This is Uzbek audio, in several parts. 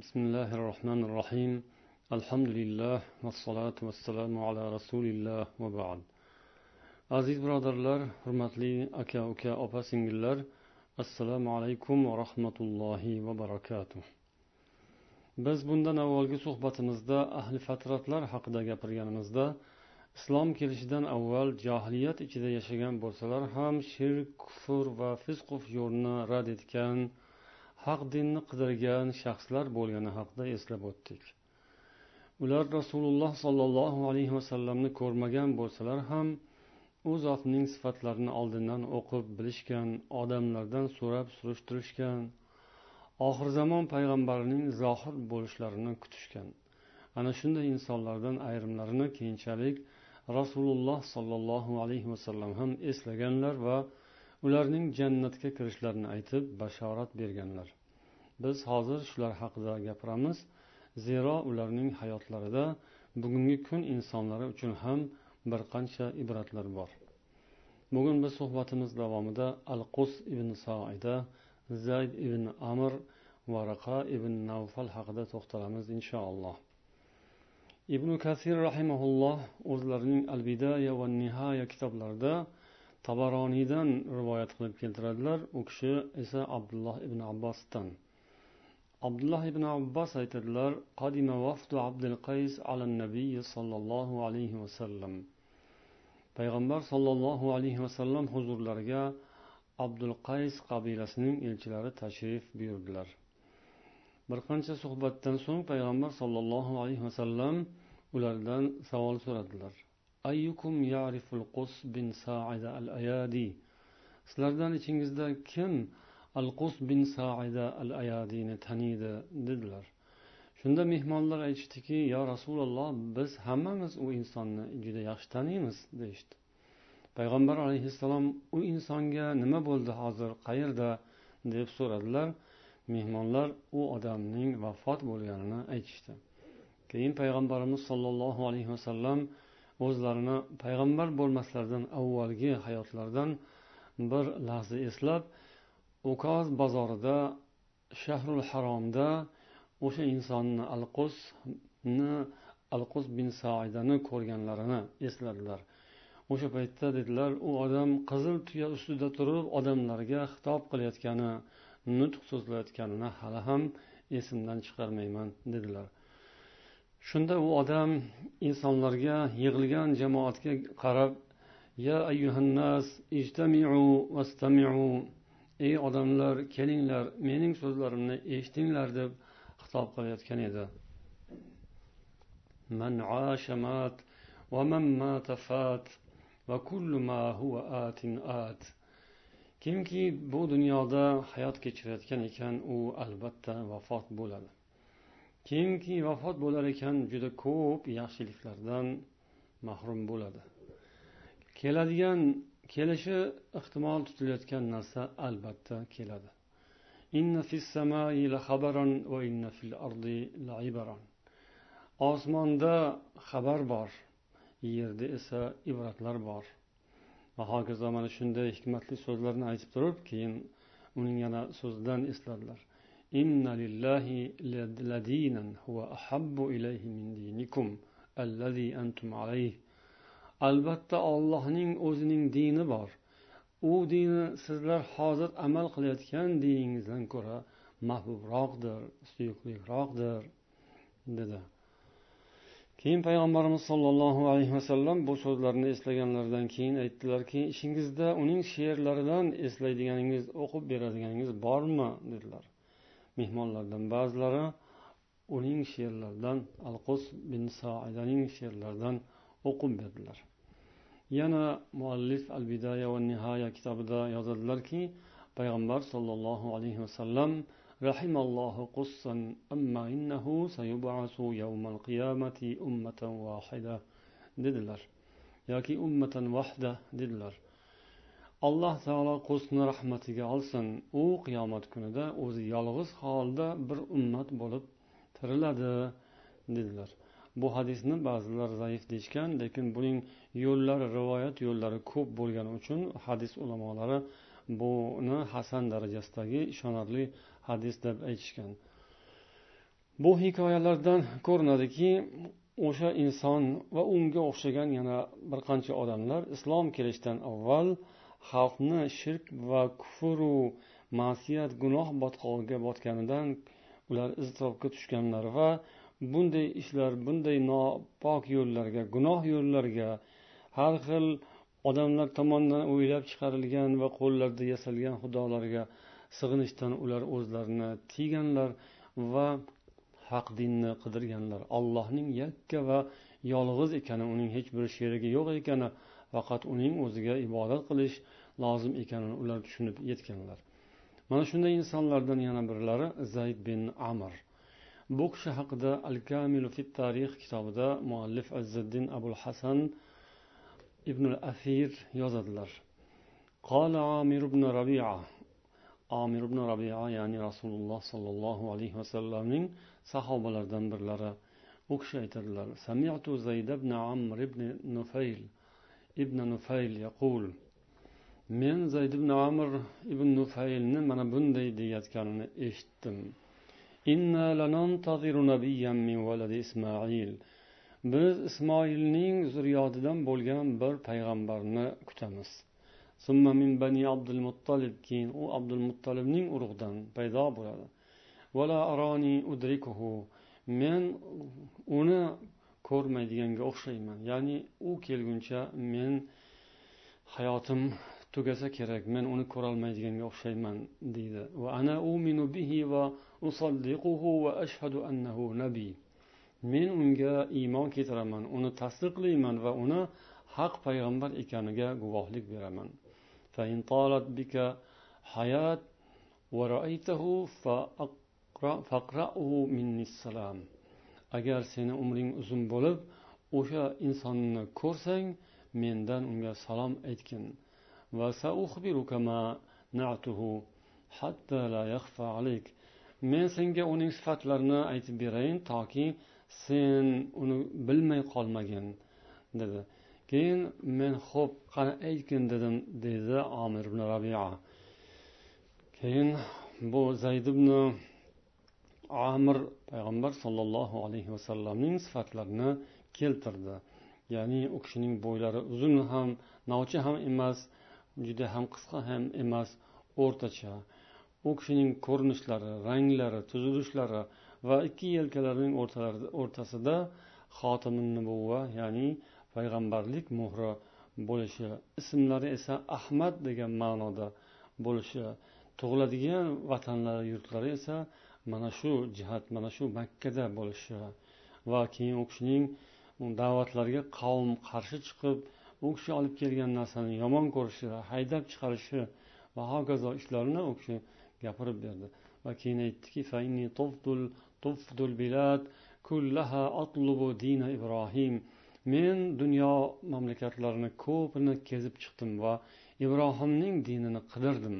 بسم الله الرحمن الرحيم الحمد لله والصلاة والسلام على رسول الله وبعد aziz birodarlar hurmatli aka uka opa singillar assalomu alaykum va rahmatullohi va barakatuh biz bundan avvalgi suhbatimizda ahli fatratlar haqida gapirganimizda islom kelishidan avval johiliyat ichida yashagan bo'lsalar ham shirk kufr va fisqu yo'lni rad etgan haq dinni qidirgan shaxslar bo'lgani haqida eslab o'tdik. Ular rasululloh sollallohu alayhi vasallamni ko'rmagan bo'lsalar ham u zotning sifatlarini oldindan o'qib bilishgan odamlardan so'rab surishtirishgan oxir zamon payg'ambarining zohir bo'lishlarini kutishgan. Ana shunday insonlardan ayrimlarini keyinchalik rasululloh sollallohu alayhi vasallam ham eslaganlar va ularning jannatga kirishlarini aytib bashorat berganlar. Biz hozir shular haqida gapiramiz zero ularning hayotlarida bugungi kun insonlari uchun ham bir qancha ibratlar bor. Bugun biz suhbatimiz davomida al qus ibn soida zayd ibn amr va raqa ibn navfal haqida to'xtalamiz inshaalloh. Ibn kasir rahimaulloh o'zlarining al bidaya va nihoya kitoblarida tabaroniydan rivoyat qilib keltiradilar. U kishi esa abdulloh ibn abbosdan abdulloh ibn abbos aytadilar qadima vafdu abdul qays ala nabiy sollallohu alayhi vasallam payg'ambar sollallohu alayhi vasallam huzurlariga abdul qays qabilasining elchilari tashrif buyurdilar. Bir qancha suhbatdan so'ng payg'ambar sollallohu alayhi vasallam ulardan savol so'radilar. Ayyukum yariful qus bin saida al ayadi sizlardan ichingizda kim al qus bin saida al ayadini taniydi dedilar. Shunda mehmonlar aytishdiki yo rasululloh biz hammamiz u insonni juda yaxshi taniymiz deyishdi. Payg'ambar alayhissalom u insonga nima bo'ldi hozir qayerda? deb so'radilar. Mehmonlar u odamning vafot bo'lganini aytishdi. Keyin payg'ambarimiz sollallohu alayhi vasallam o'zlarini payg'ambar bo'lmaslaridan avvalgi hayotlaridan bir lahza eslab ukoz bozorida shahrul haromda o'sha insonni alqusni alqus bin saidani ko'rganlarini esladilar. O'sha paytda dedilar u odam qizil tuya ustida turib odamlarga xitob qilayotgani nutq so'zlayotganini hali ham esimdan chiqarmayman dedilar. Shunda u odam insonlarga yig'ilgan jamoatga qarab ya ayyuhannas ijtamiu vastamiu ey odamlar kelinglar mening so'zlarimni eshitinglar deb xitob qilayotgan edi. من عاش مات ومن مات فات وكل ما هو آت آت at. Kimki bu dunyoda hayot kechirayotgan ekan u albatta vafot bo'ladi. Kimki vafot bo'lar ekan juda ko'p yaxshiliklardan mahrum bo'ladi. Keladigan kelishi ehtimol tutilayotgan narsa albatta keladi. Osmonda xabar bor yerda esa ibratlar bor. Va hokazo mana shunday hikmatli so'zlarni aytib turib keyin uning yana so'zidan esladilar. Inna lillahi ladinan huwa ahabbu ilayhi min dinikum allazi antum alayh albatta ollohning o'zining dini bor. U dini sizlar hozir amal qilayotgan diningizdan ko'ra mahbubroqdir suyukliroqdir dedi. Keyin payg'ambarimiz sollallohu alayhi vasallam bu so'zlarni eslaganlaridan keyin aytdilarki ishingizda uning she'rlaridan eslaydiganingiz o'qib beradiganingiz bormi? dedilar. mehmonlardan ba'zilari uning she'rlaridan alqus bin soidaning she'rlaridan o'qib berdilar yana muallif al bidaya va nihoya kitobida yozadilarki payg'ambar sollallohu alayhi vasallam رحم الله قصا أما إنه سيبعث يوم القيامة أمة واحدة dedilar yoki ummatan vahda dedilar Alloh taolo qusni rahmatiga olsin. U qiyomat kunida o'zi yolg'iz holda bir ummat bo'lib tiriladi dedilar. Bu hadisni ba'zilar zaif deyishgan lekin buning yo'llari rivoyat yo'llari ko'p bo'lgani uchun hadis ulamolari buni hasan darajasidagi ishonarli hadis deb aytishgan. Bu hikoyalardan ko'rinadiki o'sha inson va unga o'xshagan yana bir qancha odamlar islom kelishidan avval xalqni shirk va kufru ma'siyat gunoh botqog'iga botganidan ular iztirobga tushganlar va bunday ishlar bunday nopok yo'llarga gunoh yo'llarga har xil odamlar tomonidan o'ylab chiqarilgan va qo'llarida yasalgan xudolarga sig'inishdan ular o'zlarini tiyganlar va haq dinni qidirganlar. Allohning yakka va yolg'iz ekani uning hech bir sherigi yo'q ekani faqat uning o'ziga ibodat qilish lozim ekanini ular tushunib yetganlar mana shunday insonlardan yana birlari zayd bin amr bu kishi haqida al kamilu fit tarix kitobida muallif azziddin abul hasan ibn al asir yozadilar قال عامر بن ربيعة amir ibn rabia ya'ni rasululloh sollallohu alayhi vasallamning sahobalaridan birlari u kishi aytadilar sami'tu zayd ibn amr ibn nufayl ibn nufayl yaqul men zayd ibn amir ibn nufaylni mana bunday deyayotganini eshitdim. Biz ismoilning zurriyotidan bo'lgan bir payg'ambarni kutamiz. Keyin u abdul muttalibning urug'idan paydo bo'ladi. Men uni ko'rmaydiganga o'xshayman ya'ni u kelguncha men hayotim tugasa kerak men uni ko'rolmaydiganga o'xshayman deydi va ana uminu bihi va usaddiquhu va ashhadu annahu nabiy men unga iymon keltiraman uni tasdiqlayman va uni haq payg'ambar ekaniga guvohlik beraman فإن طالت بك حياة ورأيته فاقرأه مني السلام agar seni umring uzun bo'lib o'sha insonni ko'rsang mendan unga salom aytgin. Men senga uning sifatlarini aytib berayin toki sen uni bilmay qolmagin dedi. Keyin men xo'p qani aytgin dedim deydi omir ibn rabia. Keyin bu zayd ibn amir payg'ambar sollallohu alayhi vasallamning sifatlarini keltirdi. Ya'ni u kishining bo'ylari uzun ham novcha ham emas juda ham qisqa ham emas o'rtacha. U kishining ko'rinishlari ranglari tuzilishlari va ikki yelkalarining o'rtasida xotimin nubuva ya'ni payg'ambarlik muhri bo'lishi ismlari esa ahmad degan ma'noda bo'lishi tug'iladigan vatanlari yurtlari esa mana shu jihat mana shu makkada bo'lishi va keyin u kishining da'vatlarga qavm qarshi chiqib u kishi olib kelgan narsani yomon ko'rishi haydab chiqarishi va hokazo ishlarni u kishi gapirib berdi. Va keyin aytdiki men dunyo mamlakatlarini ko'pini kezib chiqdim va ibrohimning dinini qidirdim.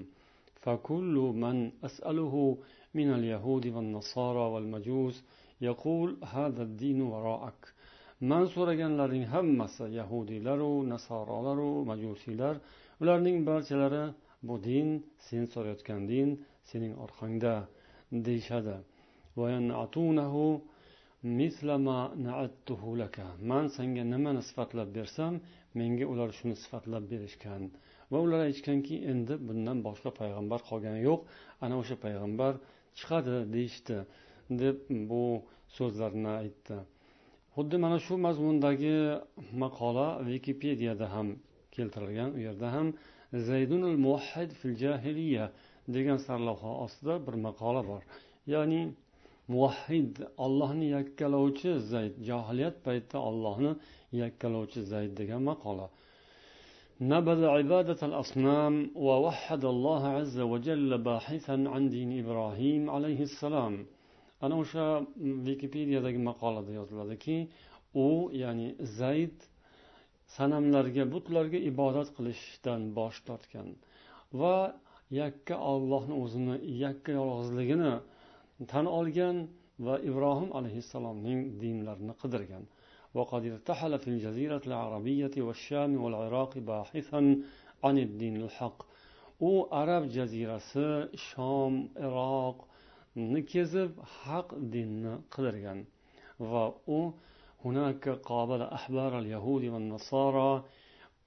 من أسأله من اليهود والنصارى والمجوس يقول هذا الدين وراءك man so'raganlarning hammasi yahudiylaru nasorolaru majusiylar ularning barchalari bu din sen so'rayotgan din sening orqangda deyishadi man senga nimani sifatlab bersam menga ular shuni sifatlab berishgan va ular aytishganki endi bundan boshqa payg'ambar qolgani yo'q ana o'sha payg'ambar chiqadi deyishdi deb bu so'zlarni aytdi. Xuddi mana shu mazmundagi maqola vikipediyada ham keltirilgan u yerda ham zaydunul muhid fil jahiliya degan sarlavha ostida bir maqola bor. Ya'ni muvahhid ollohni yakkalovchi zayd johiliyat paytida ollohni yakkalovchi zayd degan maqola. نبذ عبادة الأصنام ووحد الله عز وجل باحثا عن دين إبراهيم عليه السلام ana o'sha vikipediyadagi maqolada yoziladiki u ya'ni zayd sanamlarga butlarga ibodat qilishdan bosh tortgan va yakka ollohni o'zini yakka yolg'izligini tan olgan va ibrohim alayhissalomning dinlarini qidirgan وقد ارتحل في الجزيرة العربية والشام والعراق باحثا عن الدين الحق u arab jazirasi shom iroq kezib haq dinni qidirgan va u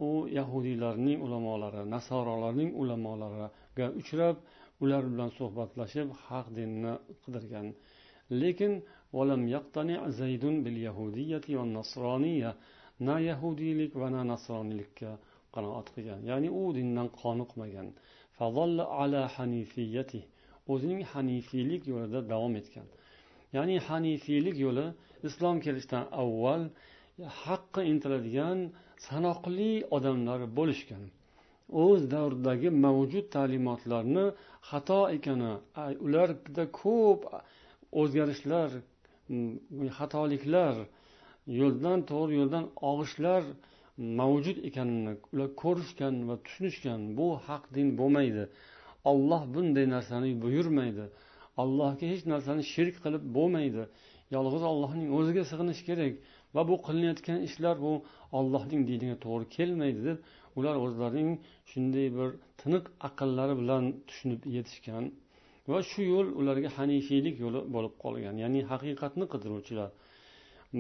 u yahudiylarning ulamolari nasorolarning ulamolariga uchrab ular bilan suhbatlashib haq dinni qidirgan lekin na yahudiylik va na nasroniylikka qanoat qilgan ya'ni u dindan qoniqmagan o'zining hanifiylik yo'lida davom etgan ya'ni hanifiylik yo'li islom kelishidan avval haqqa intiladigan sanoqli odamlar bo'lishgan o'z davridagi mavjud ta'limotlarni xato ekani ularda ko'p o'zgarishlar Mm, xatoliklar yo'ldan to'g'ri yo'ldan og'ishlar mavjud ekanini ular ko'rishgan va tushunishgan bu haq din bo'lmaydi. Olloh bunday narsani buyurmaydi. Allohga hech narsani shirk qilib bo'lmaydi. Yolg'iz ollohning o'ziga sig'inish kerak va bu qilinayotgan ishlar bu ollohning diniga to'g'ri kelmaydi deb ular o'zlarining shunday bir tiniq aqllari bilan tushunib yetishgan va shu yo'l ularga hanifiylik yo'li bo'lib qolgan. Ya'ni haqiqatni qidiruvchilar.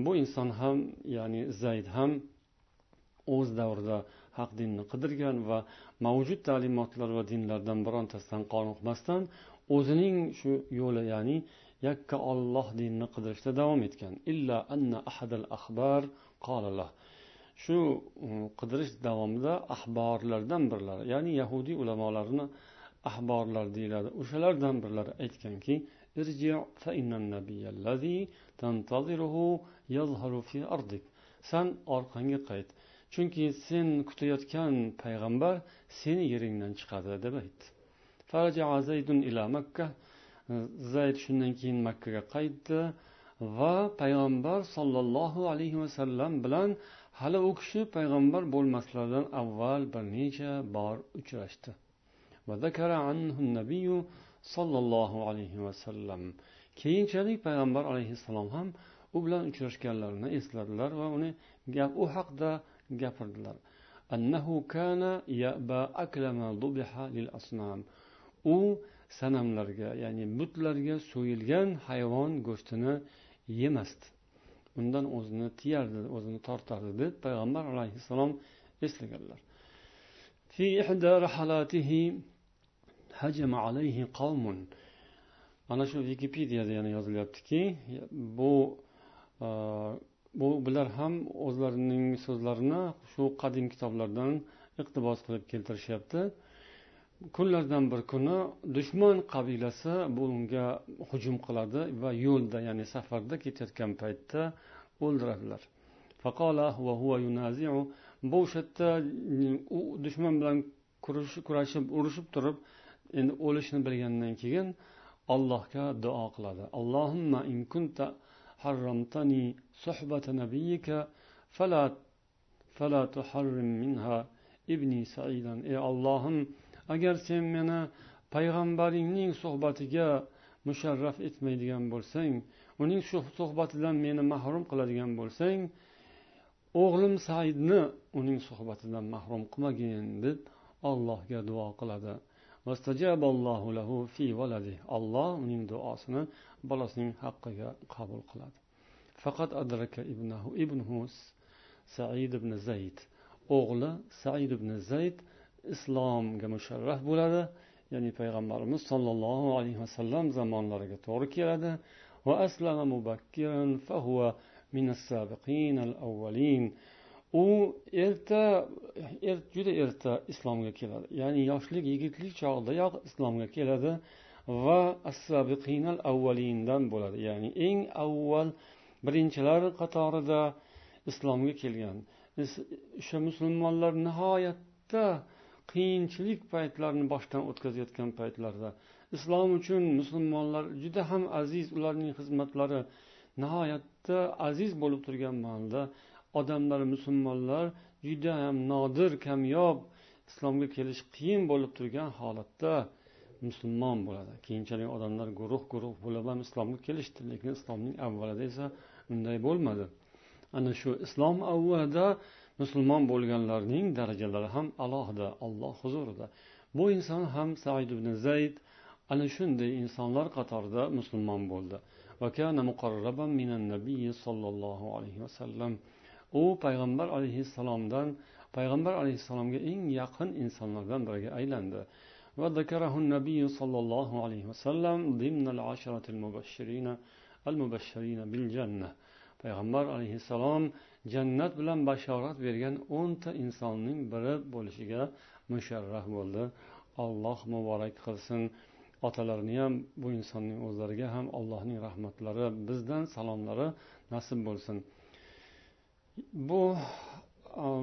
Bu inson ham ya'ni zayd ham o'z davrida haq dinni qidirgan va mavjud ta'limotlar va dinlardan birontasidan qoniqmasdan o'zining shu yo'li ya'ni yakka olloh dinini qidirishda davom etgan. Illa anna ahadal ahbar qolalah shu qidirish davomida ahborlardan birlari ya'ni yahudiy ulamolarini ahborlar deyiladi. O'shalardan birlari aytganki san orqangga qayt chunki sen kutayotgan payg'ambar seni yeringdan chiqadi deb aytdi zayd shundan keyin makkaga qaytdi va payg'ambar sollallohu alayhi vasallam bilan hali u kishi payg'ambar bo'lmaslaridan avval bir necha bor uchrashdi. Sollallohu alayhi vasallam keyinchalik payg'ambar alayhissalom ham u bilan uchrashganlarini esladilar va uni gap u haqida gapirdilar. Annahu kana yaba aklama dubiha lil asnam. U sanamlarga ya'ni butlarga so'yilgan hayvon go'shtini yemasdi. Undan o'zini tiyardi o'zini tortardi deb payg'ambar alayhissalom eslaganlar. Hajama alayhi qavmun. Mana shu vikipediyada yana yozilyaptiki bu e, bu bular ham o'zlarining so'zlarini shu qadim kitoblardan iqtibos qilib keltirishyapti. Kunlardan bir kuni dushman qabilasi bunga hujum qiladi va yo'lda ya'ni safarda ketayotgan paytda o'ldiradilar. Bu o'sha yerda u dushman bilan kurashib urushib turib endi o'lishni bilgandan keyin allohga duo qiladi. Allohimma in kunta harramtani suhbata nabiyika fala fala tuharrim minha ibni saidan. Ey allohim agar sen meni payg'ambaringning suhbatiga musharraf etmaydigan bo'lsang uning shu suhbatidan meni mahrum qiladigan bo'lsang o'g'lim saidni uning suhbatidan mahrum qilmagin deb allohga duo qiladi. Olloh uning duosini bolasining haqqiga qabul qiladi. Faqat adraka ibnahu ibnuhu said ibn zayd. O'g'li said ibn zayd islomga musharraf bo'ladi. Ya'ni payg'ambarimiz sollallohu alayhi vasallam zamonlariga to'g'ri keladi. Va aslama mubakkiran fahuva min as-sabiqin al-awwalin. U erta er, juda erta islomga keladi. Ya'ni yoshlik yigitlik chog'idayoq islomga keladi va assabiqinal avvalindan bo'ladi. Ya'ni eng avval birinchilar qatorida islomga kelgan. O'sha musulmonlar nihoyatda qiyinchilik paytlarini boshdan o'tkazayotgan paytlarda. Islom uchun musulmonlar juda ham aziz ularning xizmatlari nihoyatda aziz bo'lib turgan mahalda odamlar musulmonlar juda ham nodir kamyob islomga kelish qiyin bo'lib turgan holatda musulmon bo'ladi. Keyinchalik odamlar guruh guruh bo'lib ham islomga kelishdi lekin islomning avvalida esa unday bo'lmadi. Ana shu islom avvalida musulmon bo'lganlarning darajalari ham alohida alloh huzurida. Bu inson ham said ibn zayd ana shunday insonlar qatorida musulmon bo'ldi. Sollallohu alayhi vasallam u payg'ambar alayhissalomdan payg'ambar alayhissalomga eng yaqin insonlardan biriga aylandi. Va zakarahun nabiy sollallohu alayhi vasallam dimnal ashratil mubashshirina al mubashshirina bil janna. Payg'ambar alayhissalom jannat bilan bashorat bergan o'nta insonning biri bo'lishiga musharraf bo'ldi. Alloh muborak qilsin. Otalarini ham bu insonning o'zlariga ham allohning rahmatlari bizdan salomlari nasib bo'lsin. bu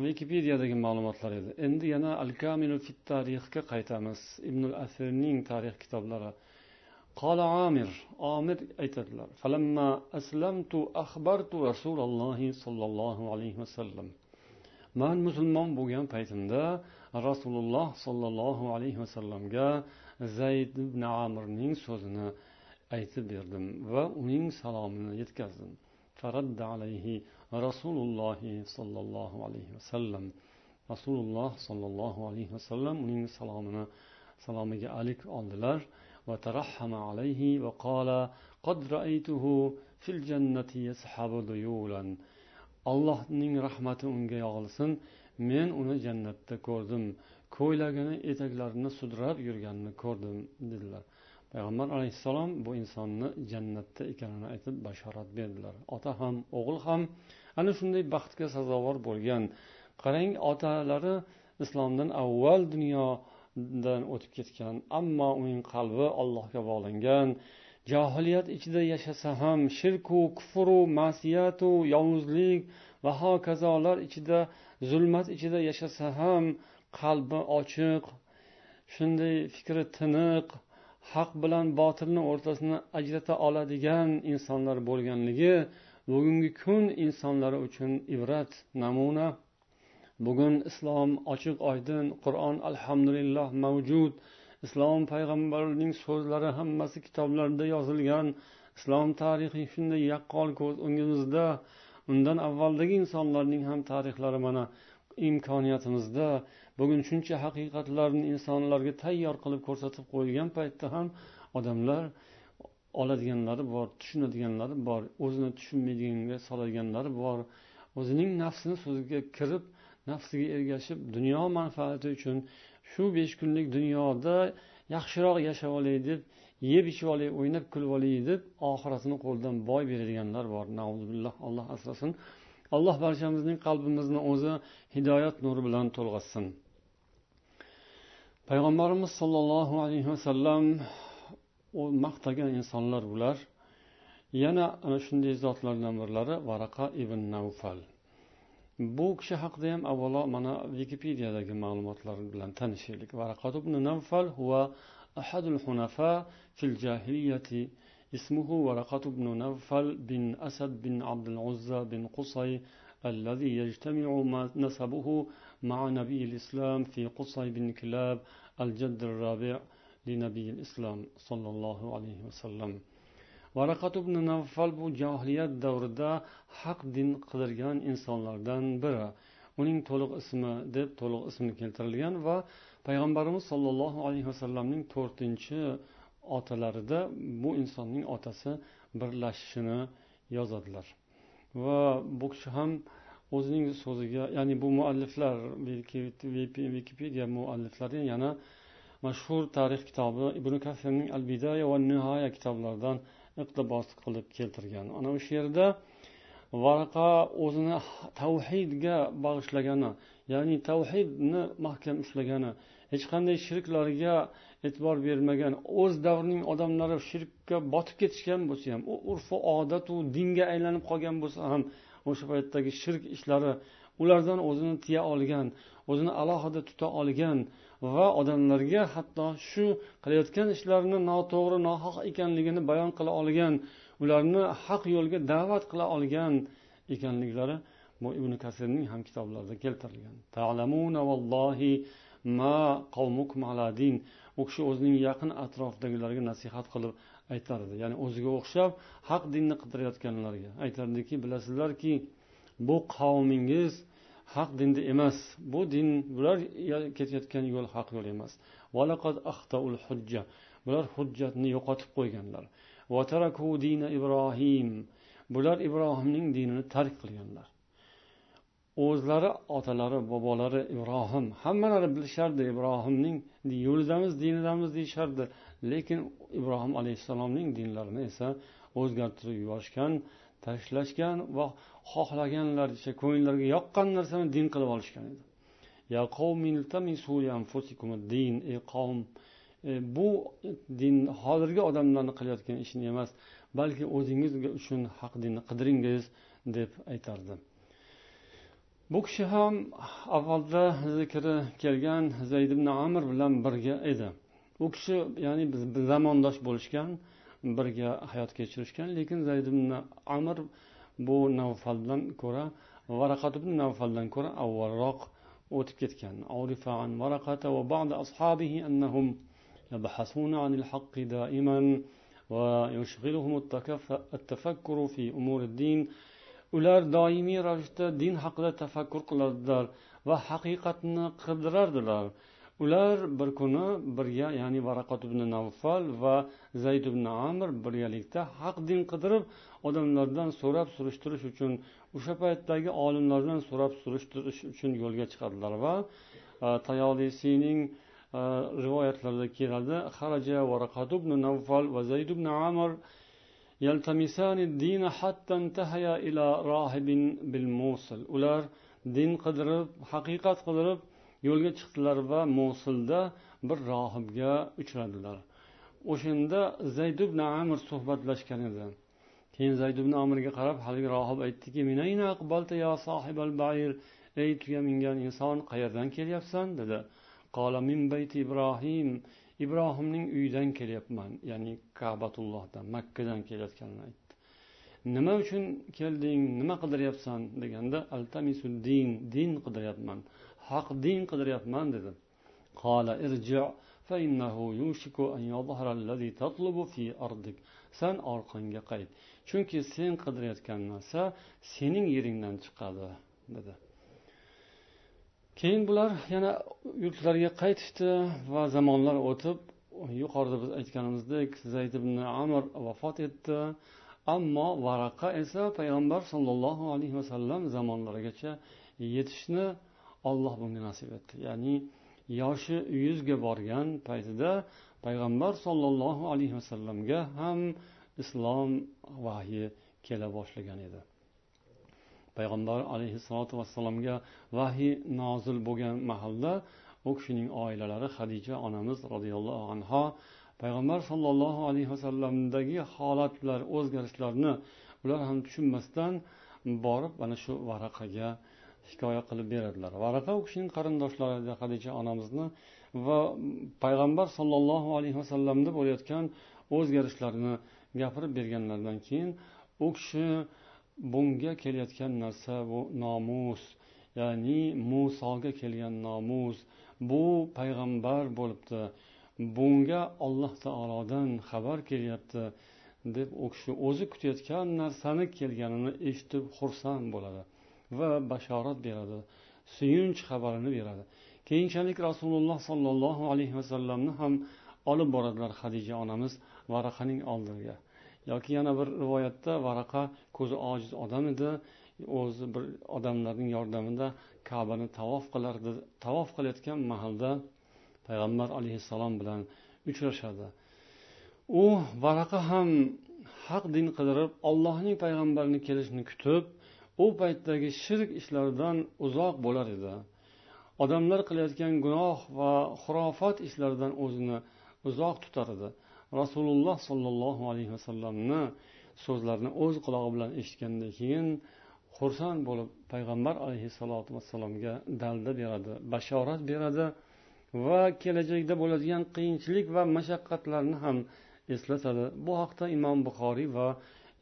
wikipediyadagi ma'lumotlar edi endi yana al kamilu fit tarixga qaytamiz ibnul asirning tarix kitoblari قال عامر عامر aytadilar فلما أسلمت أخبرت رسول الله صلى الله عليه وسلم man musulmon bo'lgan paytimda rasululloh sollallohu alayhi vasallamga zayd ibn amirning so'zini aytib berdim va uning salomini yetkazdim alayhi rasululloh sollallohu alayhi vasallam rasululloh sollallohu alayhi vasallam uning salomini salomiga alik oldilar وترحم عليه وقال قد رأيته في الجنة يسحب ذيولا allohning rahmati unga yog'ilsin men uni jannatda ko'rdim ko'ylagini etaklarini sudrab yurganini ko'rdim dedilar Payg'ambar alayhissalom bu insonni jannatda ekanini aytib bashorat berdilar. Ota ham o'g'il ham ana shunday baxtga sazovor bo'lgan. Qarang otalari islomdan avval dunyodan o'tib ketgan ammo uning qalbi allohga bog'langan. Johiliyat ichida yashasa ham shirku kufru masiyatu yovuzlik va hokazolar ichida zulmat ichida yashasa ham qalbi ochiq shunday fikri tiniq haq bilan botilni o'rtasini ajrata oladigan insonlar bo'lganligi bugungi kun insonlari uchun ibrat namuna. Bugun islom ochiq oydin qur'on alhamdulillah mavjud. Islom payg'ambarining so'zlari hammasi kitoblarda yozilgan. Islom tarixi shunday yaqqol ko'z o'ngimizda. Undan avvaldagi insonlarning ham tarixlari mana imkoniyatimizda. Bugun shuncha haqiqatlarni insonlarga tayyor qilib ko'rsatib qo'yilgan paytda ham odamlar oladiganlari bor tushunadiganlari bor o'zini tushunmaydiganga soladiganlari bor. O'zining nafsini so'ziga kirib nafsiga ergashib dunyo manfaati uchun shu besh kunlik dunyoda yaxshiroq yashab olay deb yeb ichib olay o'ynab kulib olay deb oxiratini qo'ldan boy beradiganlar bor. Billah alloh asrasin. Alloh barchamizning qalbimizni o'zi hidoyat nuri bilan to'lg'azsin payg'ambarimiz sollallohu alayhi vasallam u maqtagan insonlar bular. Yana ana shunday zotlardan birlari varaqa ibn navfal bu kishi haqida ham avvalo mana wikipediyadagi ma'lumotlar bilan tanishaylik. Varaqa ibn navfal huwa ahadul hunafa fil jahiliyati اسمه ورقة بن نوفل بن أسد بن عبد العزى بن قصي الذي يجتمع نسبه مع نبي الإسلام في قصي بن كلاب الجد الرابع لنبي الإسلام صلى الله عليه وسلم varaqat ibn navfal bu johiliyat davrida haq din qidirgan insonlardan biri uning to'liq ismi deb to'liq ismi keltirilgan va payg'ambarimiz sollallohu alayhi vasallamning to'rtinchi otalarida bu insonning otasi birlashishini yozadilar. Va bu kishi ham o'zining so'ziga ya'ni bu mualliflar wikipediya mualliflari yana mashhur tarix kitobi ibn kasirning al bidaya va nihoya kitoblaridan iqtibos qilib keltirgan. Ana o'sha yerda varaqa o'zini tavhidga bag'ishlagani ya'ni tavhidni mahkam ushlagani hech qanday shirklarga e'tibor bermagan o'z davrining odamlari shirkka botib ketishgan bo'lsa ham u urfu odatu dinga aylanib qolgan bo'lsa ham o'sha paytdagi shirk ishlari ulardan o'zini tiya olgan o'zini alohida tuta olgan va odamlarga hatto shu qilayotgan ishlarini noto'g'ri nohaq ekanligini bayon qila olgan ularni haq yo'lga da'vat qila olgan ekanliklari bu ibn kasirning ham kitoblarida keltirilgan. U kishi o'zining yaqin atrofidagilarga nasihat qilib aytar edi ya'ni o'ziga o'xshab haq dinni qidirayotganlarga. Aytardiki bilasizlarki bu qavmingiz haq dinda emas. Bu din bular ketayotgan yo'l haq yo'l emas. Bular hujjatni yo'qotib qo'yganlar. Ibrohim bular ibrohimning dinini tark qilganlar. O'zlari otalari bobolari ibrohim hammalari bilishardi ibrohimning yo'lidamiz dinidamiz deyishardi. Lekin ibrohim alayhissalomning dinlarini esa o'zgartirib yuborishgan tashlashgan va xohlaganlaricha ko'ngillariga yoqqan narsani din qilib olishgan edi. Ey qavm e, bu din hozirgi odamlarni qilayotgan ishini emas balki o'zingiz uchun haq dinni qidiringiz deb aytardi. bu kishi ham avvalda zikri kelgan zayd ibn amr bilan birga edi u kishi ya'ni zamondosh bo'lishgan birga hayot kechirishgan lekin zayd ibn amr bu navfaldan ko'ra varaqat ibn navfaldan ko'ra avvalroq o'tib ketgan يبحثون عن الحق دائما ويشغلهم التفكر في أمور الدين ular doimiy ravishda din haqida tafakkur qiladilar va haqiqatni qidirardilar ular bir kuni birga ya'ni varaqat ibn navfal va zayd ibn amir birgalikda haq din qidirib odamlardan so'rab surishtirish uchun o'sha paytdagi olimlardan so'rab surishtirish uchun yo'lga chiqadilar va e, tayolisiyning e, rivoyatlarida keladi haraja varaqat ibn navfal va zayd ibn amir ular din qidirib haqiqat qidirib yo'lga chiqdilar va mosulda bir rohibga uchradilar. O'shanda zayd ibn amir suhbatlashgan edi. Keyin zayd ibn amirga qarab haligi rohib aytdiki ey tuya mingan inson qayerdan kelyapsan? dedi. Ibrohim ibrohimning uyidan kelyapman ya'ni kabatullohdan makkadan kelayotganini aytdi. Nima uchun kelding nima qidiryapsan deganda din din qidiryapman. Haq din qidiryapman dedi san orqangga qayt chunki sen qidirayotgan narsa sening yeringdan chiqadi dedi. Keyin bular yana yurtlariga qaytishdi va zamonlar o'tib yuqorida biz aytganimizdek zayd ibn amr vafot etdi. Ammo varaqa esa payg'ambar sollallohu alayhi vasallam zamonlarigacha yetishni olloh bunga nasib etdi. Ya'ni yoshi yuzga borgan paytida payg'ambar sollallohu alayhi vasallamga ham islom vahyi kela boshlagan edi. Payg'ambar alayhissalotu vassalomga vahiy nozil bo'lgan mahalda u kishining oilalari hadija onamiz roziyallohu anho payg'ambar sollallohu alayhi vasallamdagi holatlar o'zgarishlarni ular ham tushunmasdan borib mana shu varaqaga hikoya qilib beradilar. Varaqa u kishining qarindoshlari edi hadisha onamizni va payg'ambar sollallohu alayhi vasallamda bo'layotgan o'zgarishlarni gapirib berganlaridan keyin u kishi bunga kelayotgan narsa bu nomus ya'ni musoga kelgan nomus. Bu payg'ambar bo'libdi. Bunga olloh taolodan xabar kelyapti deb u kishi o'zi kutayotgan narsani kelganini eshitib xursand bo'ladi va bashorat beradi suyunch xabarini beradi. Keyinchalik rasululloh sollallohu alayhi vasallamni ham olib boradilar hadija onamiz varaqaning oldiga yoki yana bir rivoyatda varaqa ko'zi ojiz odam edi. O'zi bir odamlarning yordamida kabani tavof qilardi tavof qilayotgan mahalda payg'ambar alayhissalom bilan uchrashadi. U varaqa ham haq din qidirib ollohning payg'ambarini kelishini kutib u paytdagi shirk ishlaridan uzoq bo'lar edi. Odamlar qilayotgan gunoh va xurofot ishlaridan o'zini uzoq tutar edi. Rasululloh sollallohu alayhi vasallamni so'zlarini o'z qulog'i bilan eshitgandan keyin xursand bo'lib payg'ambar alayhissalotu vassalomga dalda beradi bashorat beradi va kelajakda bo'ladigan qiyinchilik va mashaqqatlarni ham eslatadi. Bu haqda imom buxoriy va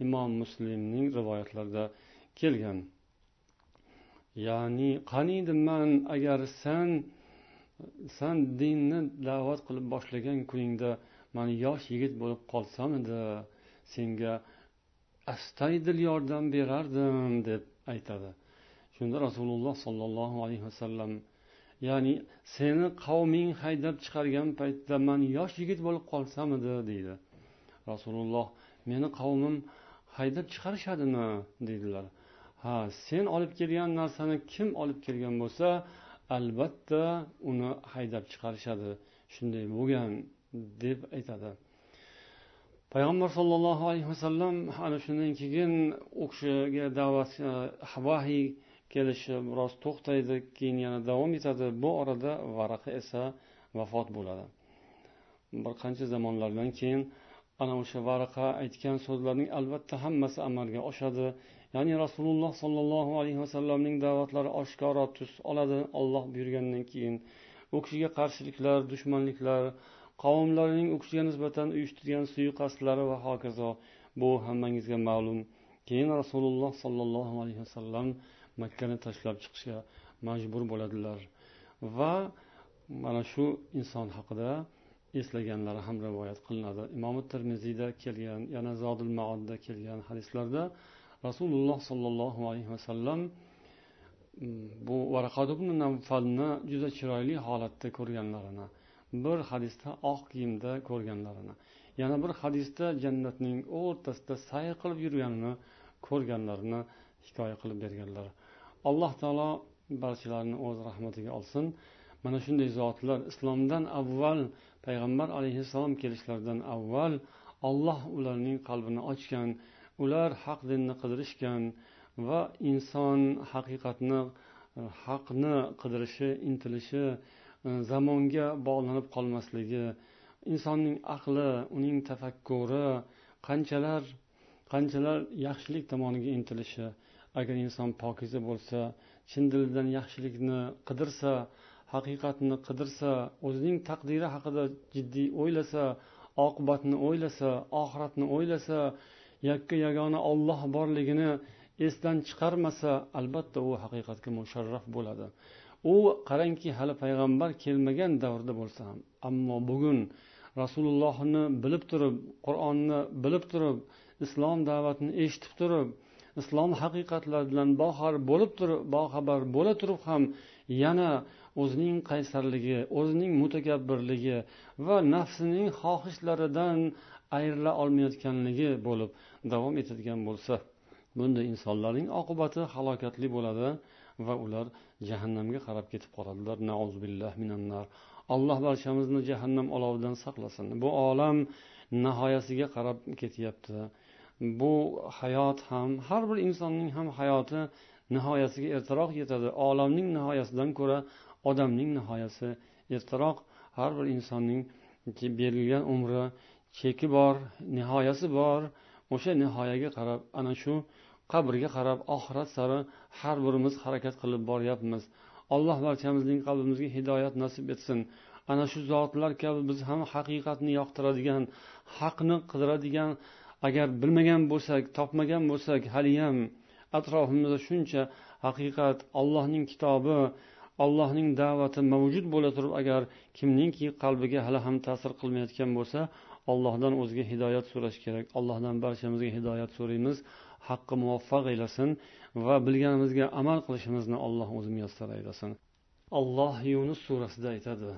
imom muslimning rivoyatlarida kelgan. Ya'ni qaniydi man agar san san dinni da'vat qilib boshlagan kuningda man yosh yigit bo'lib qolsam edi senga astoydil yordam berardim deb aytadi. Shunda rasululloh sollallohu alayhi vasallam ya'ni seni qavming haydab chiqargan paytda man yosh yigit bo'lib qolsamidi deydi. Rasululloh meni qavmim haydab chiqarishadimi deydilar. Ha sen olib kelgan narsani kim olib kelgan bo'lsa albatta uni haydab chiqarishadi. Shunday bo'lgan. Deb aytadi. Payg'ambar sollallohu alayhi vasallam ana shundan keyin u kishiga da'vat e, vahiy kelishi biroz to'xtaydi keyin yana davom etadi. Bu orada varaqa esa vafot bo'ladi. Bir qancha zamonlardan keyin ana o'sha varaqa aytgan so'zlarning albatta hammasi amalga oshadi. Ya'ni rasululloh sollallohu alayhi vasallamning da'vatlari oshkora tus oladi olloh buyurgandan keyin. U kishiga qarshiliklar dushmanliklar qavmlarining u kishiga nisbatan uyushtirgan suiqasdlari va hokazo. Bu hammangizga ma'lum. Keyin rasululloh sollallohu alayhi vasallam makkani tashlab chiqishga majbur bo'ladilar. Va mana shu inson haqida eslaganlari ham rivoyat qilinadi. Imom termiziyda kelgan yana zodil maodda kelgan hadislarda rasululloh sollallohu alayhi vasallam mm, bu varaqat juda chiroyli holatda ko'rganlarini bir hadisda oq kiyimda ko'rganlarini yana bir hadisda jannatning o'rtasida sayr qilib yurganini ko'rganlarini hikoya qilib berganlar. Alloh taolo barchalarini o'z rahmatiga olsin. Mana shunday zotlar islomdan avval payg'ambar alayhissalom kelishlaridan avval alloh ularning qalbini ochgan ular haq dinni qidirishgan va inson haqiqatni haqni qidirishi intilishi zamonga bog'lanib qolmasligi insonning aqli uning tafakkuri qanchalar qanchalar yaxshilik tomoniga intilishi. Agar inson pokiza bo'lsa chin dilidan yaxshilikni qidirsa haqiqatni qidirsa o'zining taqdiri haqida jiddiy o'ylasa oqibatni o'ylasa oxiratni o'ylasa yakka yagona olloh borligini esdan chiqarmasa albatta u haqiqatga musharraf bo'ladi. U qarangki hali payg'ambar kelmagan davrda bo'lsa ham ammo bugun rasulullohni bilib turib qur'onni bilib turib islom da'vatini eshitib turib islom haqiqatlari bilan boxabar bo'lib turib boxabar bo'la turib ham yana o'zining qaysarligi o'zining mutakabbirligi va nafsining xohishlaridan ayrila olmayotganligi bo'lib davom etadigan bo'lsa bunday insonlarning oqibati halokatli bo'ladi va ular jahannamga qarab ketib qoladilar. Minannar. Alloh barchamizni jahannam olovidan saqlasin. Bu olam nihoyasiga qarab ketyapti. Bu hayot ham har bir insonning ham hayoti nihoyasiga ertaroq yetadi. Olamning nihoyasidan ko'ra odamning nihoyasi ertaroq har bir insonning berilgan umri cheki bor nihoyasi bor. O'sha nihoyaga qarab ana shu qabrga qarab oxirat sari har birimiz harakat qilib boryapmiz. Alloh barchamizning qalbimizga hidoyat nasib etsin. Ana shu zotlar kabi biz ham haqiqatni yoqtiradigan haqni qidiradigan agar bilmagan bo'lsak topmagan bo'lsak haliyam atrofimizda shuncha haqiqat allohning kitobi allohning da'vati mavjud bo'la turib agar kimningki qalbiga hali ham ta'sir qilmayotgan bo'lsa allohdan o'ziga hidoyat so'rash kerak. Allohdan barchamizga hidoyat so'raymiz. Haqqi muvaffaq aylasin va bilganimizga amal qilishimizni alloh o'zi muyassar aylasin alloh yunus surasida aytadi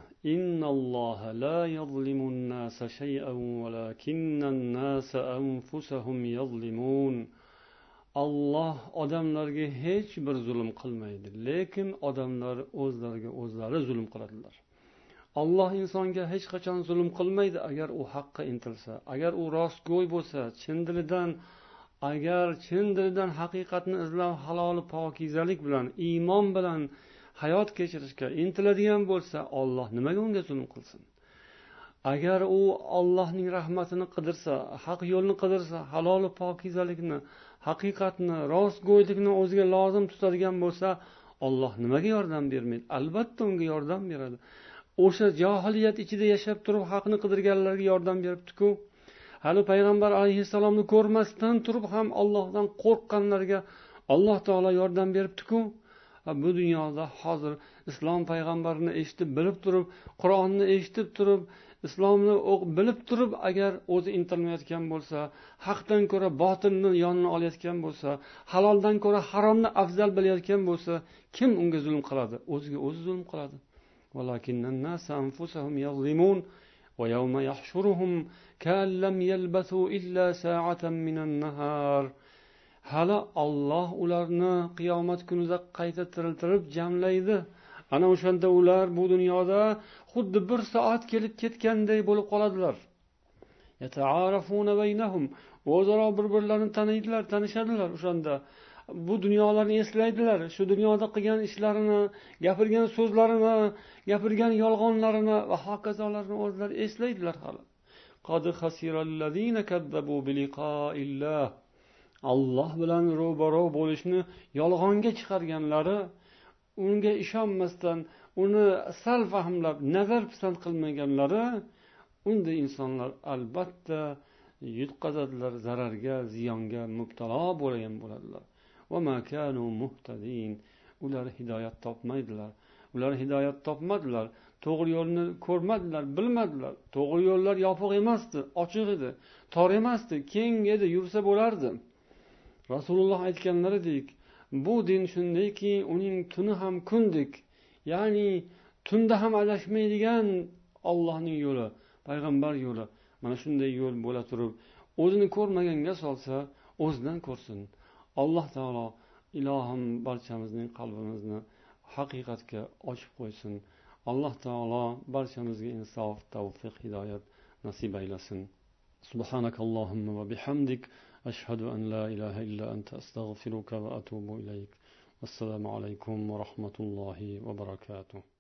olloh odamlarga hech bir zulm qilmaydi lekin odamlar o'zlariga o'zlari zulm qiladilar. Olloh insonga hech qachon zulm qilmaydi agar u haqqa intilsa agar u rostgo'y bo'lsa chin dilidan agar chin dildan haqiqatni izlab haloli pokizalik bilan iymon bilan hayot kechirishga intiladigan bo'lsa olloh nimaga unga zulm qilsin? Agar u ollohning rahmatini qidirsa haq yo'lni qidirsa haloli pokizalikni haqiqatni rostgo'ylikni o'ziga lozim tutadigan bo'lsa olloh nimaga yordam bermaydi? Albatta unga yordam beradi. O'sha johiliyat ichida yashab turib haqni qidirganlarga yordam beribdiku. Hali payg'ambar alayhissalomni ko'rmasdan turib ham ollohdan qo'rqqanlarga alloh taolo yordam beribdiku. Bu dunyoda hozir islom payg'ambarini eshitib bilib turib qur'onni eshitib turib islomni bilib turib agar o'zi intilmayotgan bo'lsa haqdan ko'ra botilni yonini olayotgan bo'lsa haloldan ko'ra haromni afzal bilayotgan bo'lsa kim unga zulm qiladi? O'ziga o'zi zulm qiladi. ولكن الناس أنفسهم يظلمون ويوم يحشرهم كأن لم يلبثوا إلا ساعة من النهار hali olloh ularni qiyomat kunida qayta tiriltirib jamlaydi ana o'shanda ular bu dunyoda xuddi bir soat kelib ketganday bo'lib qoladilar o'zaro bir birlarini taniydilar tanishadilar o'shanda Bu dunyolarni eslaydilar shu dunyoda qilgan ishlarini gapirgan so'zlarini gapirgan yolg'onlarini va hokazolarni o'zlari eslaydilar hali. Alloh bilan ro'baro bo'lishni yolg'onga chiqarganlari unga ishonmasdan uni sal fahmlab nazar pisand qilmaganlari unday insonlar albatta yutqazadilar zararga ziyonga mubtalo bo'lgan bo'ladilar. Ular hidoyat topmaydilar. Ular hidoyat topmadilar. To'g'ri yo'lni ko'rmadilar bilmadilar. To'g'ri yo'llar yopiq emasdi ochiq edi tor emasdi keng edi yursa bo'lardi. Rasululloh aytganlaridek bu din shundayki uning tuni ham kundek ya'ni tunda ham adashmaydigan ollohning yo'li payg'ambar yo'li. Mana shunday yo'l bo'la turib o'zini ko'rmaganga solsa o'zidan ko'rsin. alloh taolo ilohim barchamizning qalbimizni haqiqatga ochib qo'ysin alloh taolo barchamizga insof tavfiq hidoyat nasib aylasin سبحانك اللهم وبحمدك أشهد أن لا إله إلا أنت أستغفرك وأتوب إليك والسلام عليكم ورحمة الله وبركاته